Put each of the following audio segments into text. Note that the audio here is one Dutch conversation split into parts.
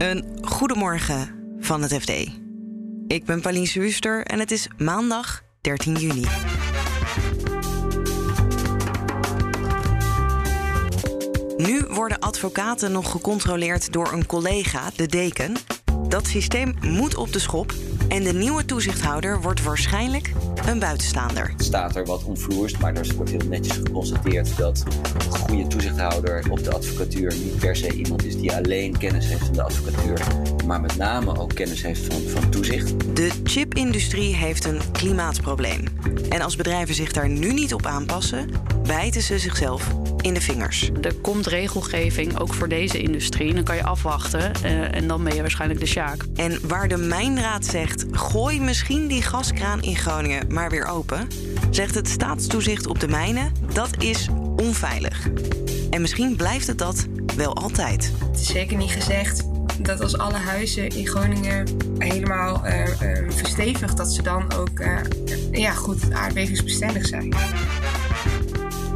Een goedemorgen van het FD. Ik ben Pauline Swuster en het is maandag 13 juni. Nu worden advocaten nog gecontroleerd door een collega, de deken. Dat systeem moet op de schop en de nieuwe toezichthouder wordt waarschijnlijk een buitenstaander. Staat er wat omvloerst, maar er wordt heel netjes geconstateerd dat een goede toezichthouder op de advocatuur niet per se iemand is die alleen kennis heeft van de advocatuur, maar met name ook kennis heeft van, van toezicht. De chipindustrie heeft een klimaatprobleem. En als bedrijven zich daar nu niet op aanpassen, bijten ze zichzelf in de vingers. Er komt regelgeving ook voor deze industrie. Dan kan je afwachten uh, en dan ben je waarschijnlijk de sjaak. En waar de Mijnraad zegt: gooi misschien die gaskraan in Groningen maar weer open, zegt het staatstoezicht op de mijnen: dat is onveilig. En misschien blijft het dat wel altijd. Het is zeker niet gezegd dat als alle huizen in Groningen helemaal uh, uh, verstevigd, dat ze dan ook uh, ja, goed aardbevingsbestendig zijn.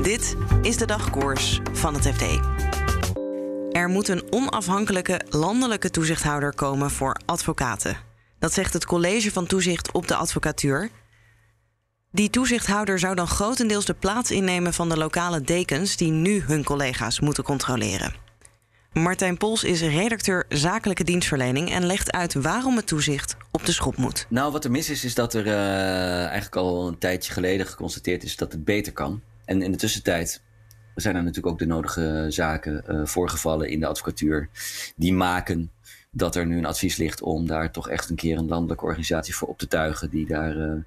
Dit is de dagkoers van het FD. Er moet een onafhankelijke landelijke toezichthouder komen voor advocaten. Dat zegt het College van Toezicht op de Advocatuur. Die toezichthouder zou dan grotendeels de plaats innemen van de lokale dekens die nu hun collega's moeten controleren. Martijn Pols is redacteur zakelijke dienstverlening en legt uit waarom het toezicht op de schop moet. Nou, wat er mis is, is dat er uh, eigenlijk al een tijdje geleden geconstateerd is dat het beter kan. En in de tussentijd zijn er natuurlijk ook de nodige zaken uh, voorgevallen in de advocatuur. Die maken dat er nu een advies ligt om daar toch echt een keer een landelijke organisatie voor op te tuigen. Die daar uh, nou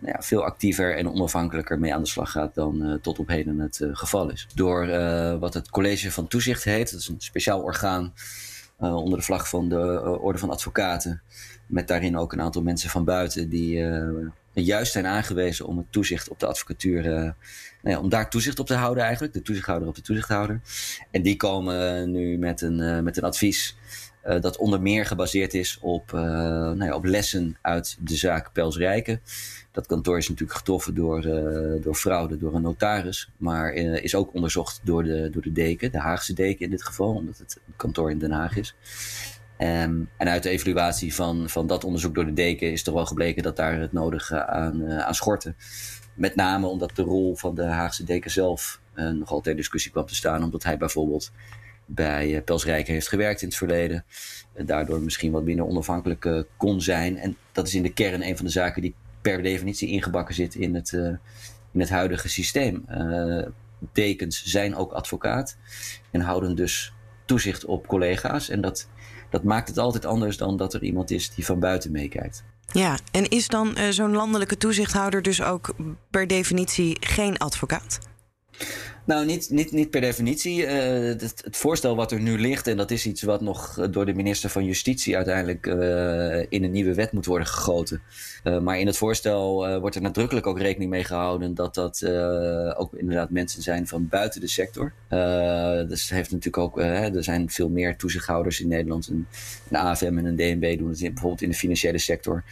ja, veel actiever en onafhankelijker mee aan de slag gaat dan uh, tot op heden het geval is. Door wat het College van Toezicht heet, dat is een speciaal orgaan onder de vlag van de Orde van Advocaten. Met daarin ook een aantal mensen van buiten die juist zijn aangewezen om het toezicht op de advocatuur, uh, nou ja, om daar toezicht op te houden eigenlijk, de toezichthouder op de toezichthouder. En die komen nu met een, uh, met een advies uh, dat onder meer gebaseerd is op, nou ja, op lessen uit de zaak Pels Rijken. Dat kantoor is natuurlijk getroffen door, door fraude, door een notaris, maar is ook onderzocht door de, door de deken, de Haagse deken in dit geval, omdat het kantoor in Den Haag is. Um, en uit de evaluatie van, van dat onderzoek door de deken is toch wel gebleken dat daar het nodige aan, uh, aan schortte. Met name omdat de rol van de Haagse deken zelf uh, nog altijd discussie kwam te staan. Omdat hij bijvoorbeeld bij uh, Pels Rijken heeft gewerkt in het verleden. En daardoor misschien wat minder onafhankelijk kon zijn. En dat is in de kern een van de zaken die per definitie ingebakken zit in het, in het huidige systeem. dekens zijn ook advocaat en houden dus toezicht op collega's. En dat dat maakt het altijd anders dan dat er iemand is die van buiten meekijkt. Ja, en is dan uh, zo'n landelijke toezichthouder dus ook per definitie geen advocaat? Nou, niet, niet, niet per definitie. Uh, het, het, voorstel wat er nu ligt, en dat is iets wat nog door de minister van Justitie uiteindelijk uh, in een nieuwe wet moet worden gegoten. Maar in het voorstel wordt er nadrukkelijk ook rekening mee gehouden dat dat ook inderdaad mensen zijn van buiten de sector. dus heeft natuurlijk ook, er zijn veel meer toezichthouders in Nederland. Een, een AFM en een DNB doen het bijvoorbeeld in de financiële sector.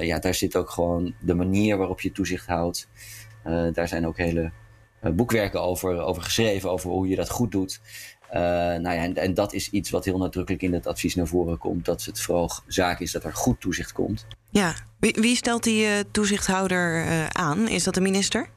ja, daar zit ook gewoon de manier waarop je toezicht houdt. daar zijn ook hele eh, boekwerken over, over geschreven, over hoe je dat goed doet. Uh, nou ja, en, en, dat is iets wat heel nadrukkelijk in het advies naar voren komt. Dat het vooral zaak is dat er goed toezicht komt. Ja, wie, wie stelt die uh, toezichthouder uh, aan? Is dat de minister?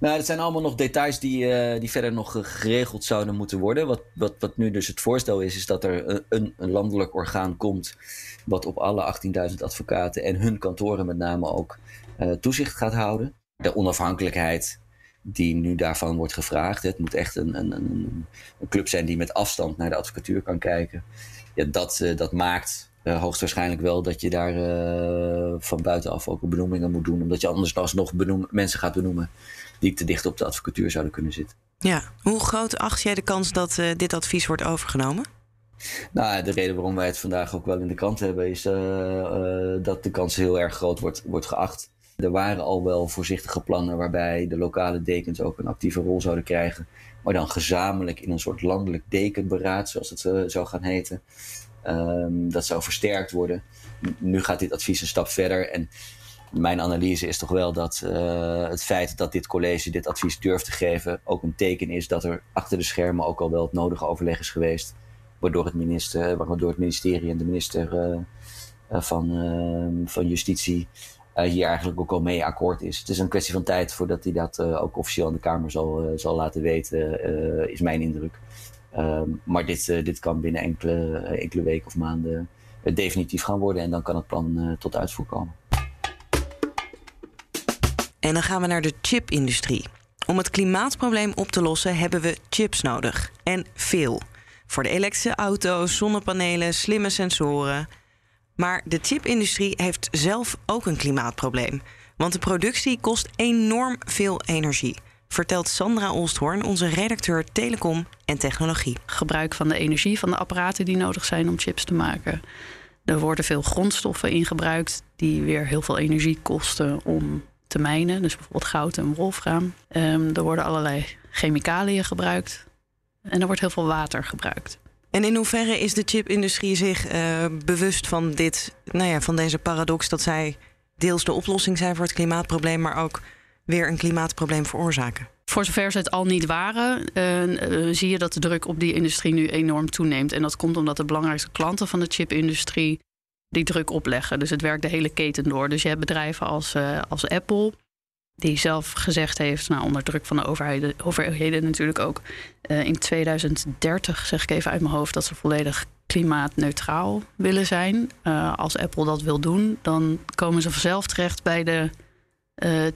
Nou, dat zijn allemaal nog details die, die verder nog geregeld zouden moeten worden. Wat, wat, wat nu dus het voorstel is, is dat er een, een landelijk orgaan komt. wat op alle 18.000 advocaten en hun kantoren met name ook toezicht gaat houden. De onafhankelijkheid die nu daarvan wordt gevraagd. Het moet echt een, een, een, een, club zijn die met afstand naar de advocatuur kan kijken. Ja, dat, uh, dat maakt uh, hoogstwaarschijnlijk wel dat je daar uh, van buitenaf ook benoemingen moet doen. Omdat je anders alsnog benoem, mensen gaat benoemen die te dicht op de advocatuur zouden kunnen zitten. Ja, hoe groot acht jij de kans dat dit advies wordt overgenomen? Nou, de reden waarom wij het vandaag ook wel in de krant hebben, is dat de kans heel erg groot wordt, wordt geacht. Er waren al wel voorzichtige plannen waarbij de lokale dekens ook een actieve rol zouden krijgen. Maar dan gezamenlijk in een soort landelijk dekenberaad, zoals het uh, zou gaan heten. Um, dat zou versterkt worden. Nu gaat dit advies een stap verder. En mijn analyse is toch wel dat uh, het feit dat dit college dit advies durft te geven ook een teken is dat er achter de schermen ook al wel het nodige overleg is geweest waardoor het, minister, waardoor het ministerie en de minister van, van Justitie hier eigenlijk ook al mee akkoord is. Het is een kwestie van tijd voordat hij dat ook officieel aan de Kamer zal, zal laten weten, is mijn indruk. Ehm, maar dit, dit kan binnen enkele, enkele weken of maanden definitief gaan worden en dan kan het plan tot uitvoer komen. En dan gaan we naar de chipindustrie. Om het klimaatprobleem op te lossen hebben we chips nodig. En veel. Voor de elektrische auto's, zonnepanelen, slimme sensoren. Maar de chipindustrie heeft zelf ook een klimaatprobleem. Want de productie kost enorm veel energie. Vertelt Sandra Olsthoorn, onze redacteur Telecom en Technologie. Gebruik van de energie van de apparaten die nodig zijn om chips te maken. Er worden veel grondstoffen ingebruikt die weer heel veel energie kosten om te mijnen. Dus bijvoorbeeld goud en wolfraam. Um, er worden allerlei chemicaliën gebruikt. En er wordt heel veel water gebruikt. En in hoeverre is de chipindustrie zich uh, bewust van, dit, nou ja, van deze paradox dat zij deels de oplossing zijn voor het klimaatprobleem, maar ook weer een klimaatprobleem veroorzaken? Voor zover ze het al niet waren, uh, uh, zie je dat de druk op die industrie nu enorm toeneemt. En dat komt omdat de belangrijkste klanten van de chipindustrie die druk opleggen. Dus het werkt de hele keten door. Dus je hebt bedrijven als, als Apple, die zelf gezegd heeft, nou, onder druk van de overheden, overheden natuurlijk ook, uh, in 2030, zeg ik even uit mijn hoofd, dat ze volledig klimaatneutraal willen zijn. Uh, als Apple dat wil doen, dan komen ze vanzelf terecht bij de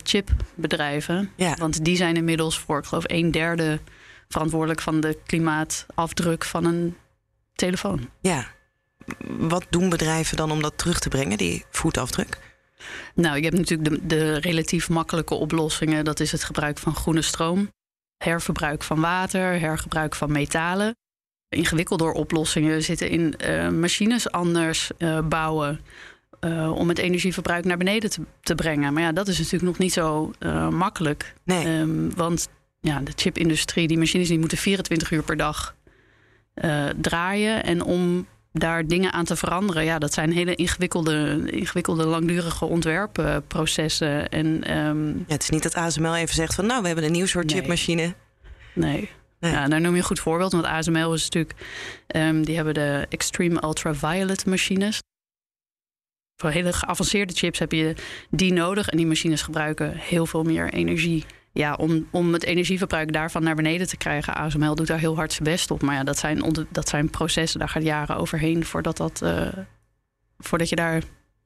chipbedrijven. Ja. Want die zijn inmiddels voor, ik geloof, een derde verantwoordelijk van de klimaatafdruk van een telefoon. Ja, wat doen bedrijven dan om dat terug te brengen, die voetafdruk? Nou, je hebt natuurlijk de, de relatief makkelijke oplossingen. Dat is het gebruik van groene stroom, herverbruik van water, hergebruik van metalen. Ingewikkelder oplossingen zitten in uh, machines anders uh, bouwen. Uh, om het energieverbruik naar beneden te, te, brengen. Maar ja, dat is natuurlijk nog niet zo makkelijk. Nee. Um, want ja, de chipindustrie, die machines die moeten 24 uur per dag draaien. En om daar dingen aan te veranderen. Ja, dat zijn hele ingewikkelde, ingewikkelde langdurige ontwerpprocessen. En, um... ja, het is niet dat ASML even zegt van nou, we hebben een nieuw soort chipmachine. Nee. nee. Ja, daar noem je een goed voorbeeld. Want ASML is natuurlijk, um, die hebben de Extreme Ultraviolet machines. Voor hele geavanceerde chips heb je die nodig. En die machines gebruiken heel veel meer energie ja, om, om het energieverbruik daarvan naar beneden te krijgen. ASML doet daar heel hard zijn best op. Maar ja, dat zijn, dat zijn processen, daar gaat jaren overheen voordat, dat, uh, voordat je daar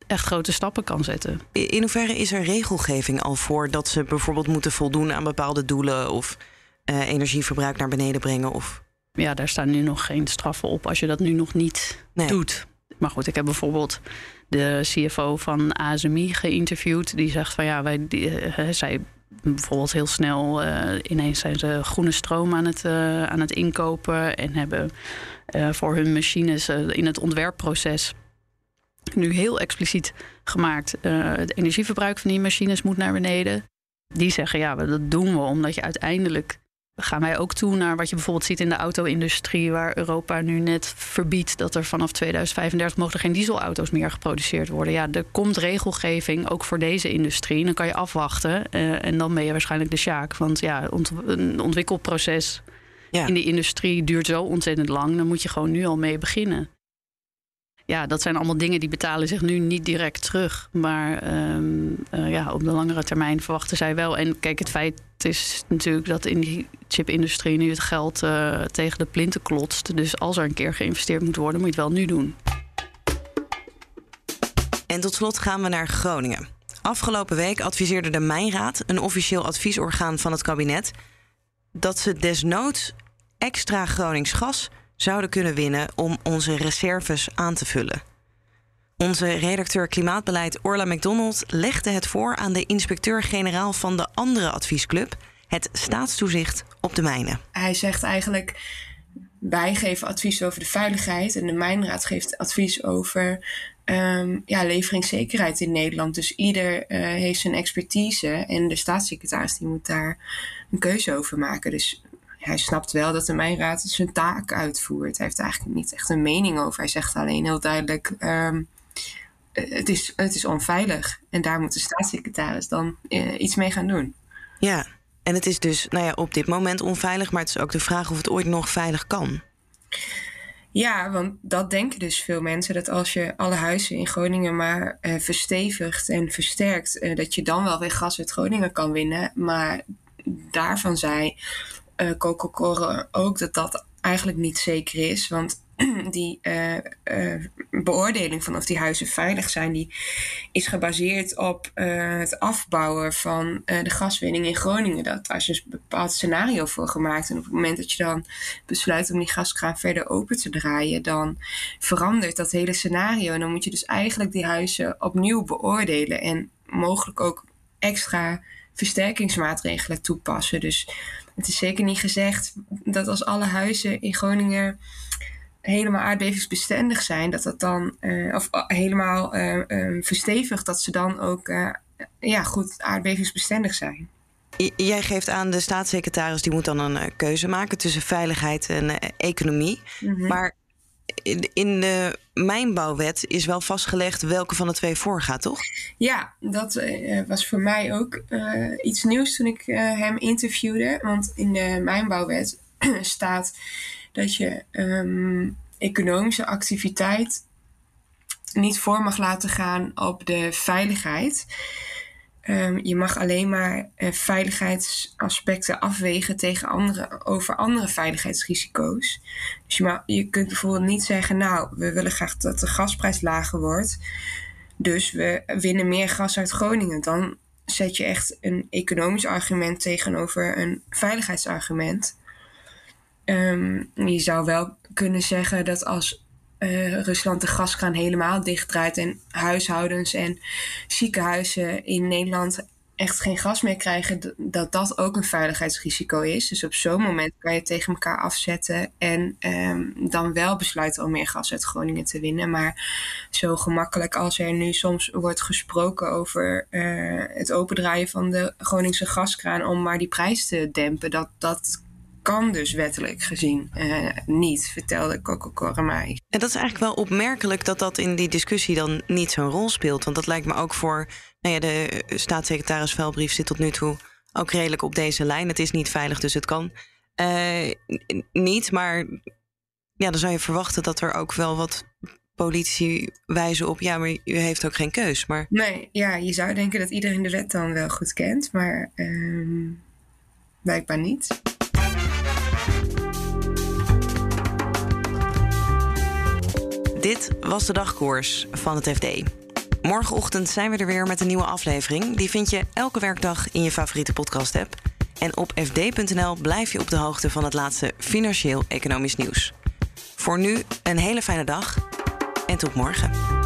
echt grote stappen kan zetten. In hoeverre is er regelgeving al voor dat ze bijvoorbeeld moeten voldoen aan bepaalde doelen of uh, energieverbruik naar beneden brengen? Of... Ja, daar staan nu nog geen straffen op als je dat nu nog niet nee. doet. Maar goed, ik heb bijvoorbeeld de CFO van ASMI geïnterviewd. Die zegt van ja, wij, die, uh, zij bijvoorbeeld heel snel uh, ineens zijn ze groene stroom aan het, uh, aan het inkopen en hebben uh, voor hun machines in het ontwerpproces nu heel expliciet gemaakt: het energieverbruik van die machines moet naar beneden. Die zeggen ja, dat doen we omdat je uiteindelijk gaan wij ook toe naar wat je bijvoorbeeld ziet in de auto-industrie, waar Europa nu net verbiedt dat er vanaf 2035 mogen geen dieselauto's meer geproduceerd worden. Ja, er komt regelgeving ook voor deze industrie. Dan kan je afwachten uh, en dan ben je waarschijnlijk de sjaak. Want ja, ont een ontwikkelproces ja. in de industrie duurt zo ontzettend lang. Dan moet je gewoon nu al mee beginnen ja, dat zijn allemaal dingen die betalen zich nu niet direct terug. Maar um, uh, ja, op de langere termijn verwachten zij wel. En kijk, het feit is natuurlijk dat in die chipindustrie nu het geld uh, tegen de plinten klotst. Dus als er een keer geïnvesteerd moet worden, moet je het wel nu doen. En tot slot gaan we naar Groningen. Afgelopen week adviseerde de Mijnraad, een officieel adviesorgaan van het kabinet, dat ze desnoods extra Gronings gas zouden kunnen winnen om onze reserves aan te vullen. Onze redacteur Klimaatbeleid Orla McDonald legde het voor aan de inspecteur-generaal van de andere adviesclub, het staatstoezicht op de mijnen. Hij zegt eigenlijk: wij geven advies over de veiligheid en de mijnraad geeft advies over um, ja, leveringszekerheid in Nederland. Dus ieder uh, heeft zijn expertise en de staatssecretaris die moet daar een keuze over maken. Dus hij snapt wel dat de mijnraad zijn taak uitvoert. Hij heeft eigenlijk niet echt een mening over. Hij zegt alleen heel duidelijk: um, het, is, het is onveilig. En daar moet de staatssecretaris dan uh, iets mee gaan doen. Ja, en het is dus nou ja, op dit moment onveilig, maar het is ook de vraag of het ooit nog veilig kan. Ja, want dat denken dus veel mensen. Dat als je alle huizen in Groningen maar uh, verstevigt en versterkt, uh, dat je dan wel weer gas uit Groningen kan winnen. Maar daarvan zei uh, Coca-Cola ook dat dat eigenlijk niet zeker is. Want die uh, uh, beoordeling van of die huizen veilig zijn, die is gebaseerd op het afbouwen van de gaswinning in Groningen. Dat, daar is een bepaald scenario voor gemaakt. En op het moment dat je dan besluit om die gaskraan verder open te draaien, dan verandert dat hele scenario. En dan moet je dus eigenlijk die huizen opnieuw beoordelen en mogelijk ook extra versterkingsmaatregelen toepassen. Dus het is zeker niet gezegd dat als alle huizen in Groningen helemaal aardbevingsbestendig zijn, dat dat dan, uh, of uh, helemaal uh, verstevigd, dat ze dan ook ja, goed aardbevingsbestendig zijn. Jij geeft aan de staatssecretaris die moet dan een keuze maken tussen veiligheid en economie. Mm -hmm. Maar in de mijnbouwwet is wel vastgelegd welke van de twee voorgaat, toch? Ja, dat uh, was voor mij ook uh, iets nieuws toen ik uh, hem interviewde. Want in de mijnbouwwet staat dat je um, economische activiteit niet voor mag laten gaan op de veiligheid. Um, je mag alleen maar uh, veiligheidsaspecten afwegen tegen andere, over andere veiligheidsrisico's. Dus je, je kunt bijvoorbeeld niet zeggen, nou, we willen graag dat de gasprijs lager wordt. Dus we winnen meer gas uit Groningen. Dan zet je echt een economisch argument tegenover een veiligheidsargument. Um, je zou wel kunnen zeggen dat als uh, Rusland de gaskraan helemaal dichtdraait en huishoudens en ziekenhuizen in Nederland echt geen gas meer krijgen, dat dat ook een veiligheidsrisico is. Dus op zo'n moment kan je tegen elkaar afzetten en um, dan wel besluiten om meer gas uit Groningen te winnen. Maar zo gemakkelijk als er nu soms wordt gesproken over uh, het opendraaien van de Groningse gaskraan om maar die prijs te dempen, dat, dat kan dus wettelijk gezien uh, niet, vertelde mij. En dat is eigenlijk wel opmerkelijk dat dat in die discussie dan niet zo'n rol speelt. Want dat lijkt me ook voor nou ja, de staatssecretaris Velbrief zit tot nu toe ook redelijk op deze lijn. Het is niet veilig, dus het kan uh, niet. Maar ja, dan zou je verwachten dat er ook wel wat politici wijzen op... ja, maar u heeft ook geen keus. Maar... Nee, ja, je zou denken dat iedereen de wet dan wel goed kent, maar uh, blijkbaar niet. Dit was de dagkoers van het FD. Morgenochtend zijn we er weer met een nieuwe aflevering. Die vind je elke werkdag in je favoriete podcast-app. En op fd.nl blijf je op de hoogte van het laatste financieel-economisch nieuws. Voor nu een hele fijne dag en tot morgen.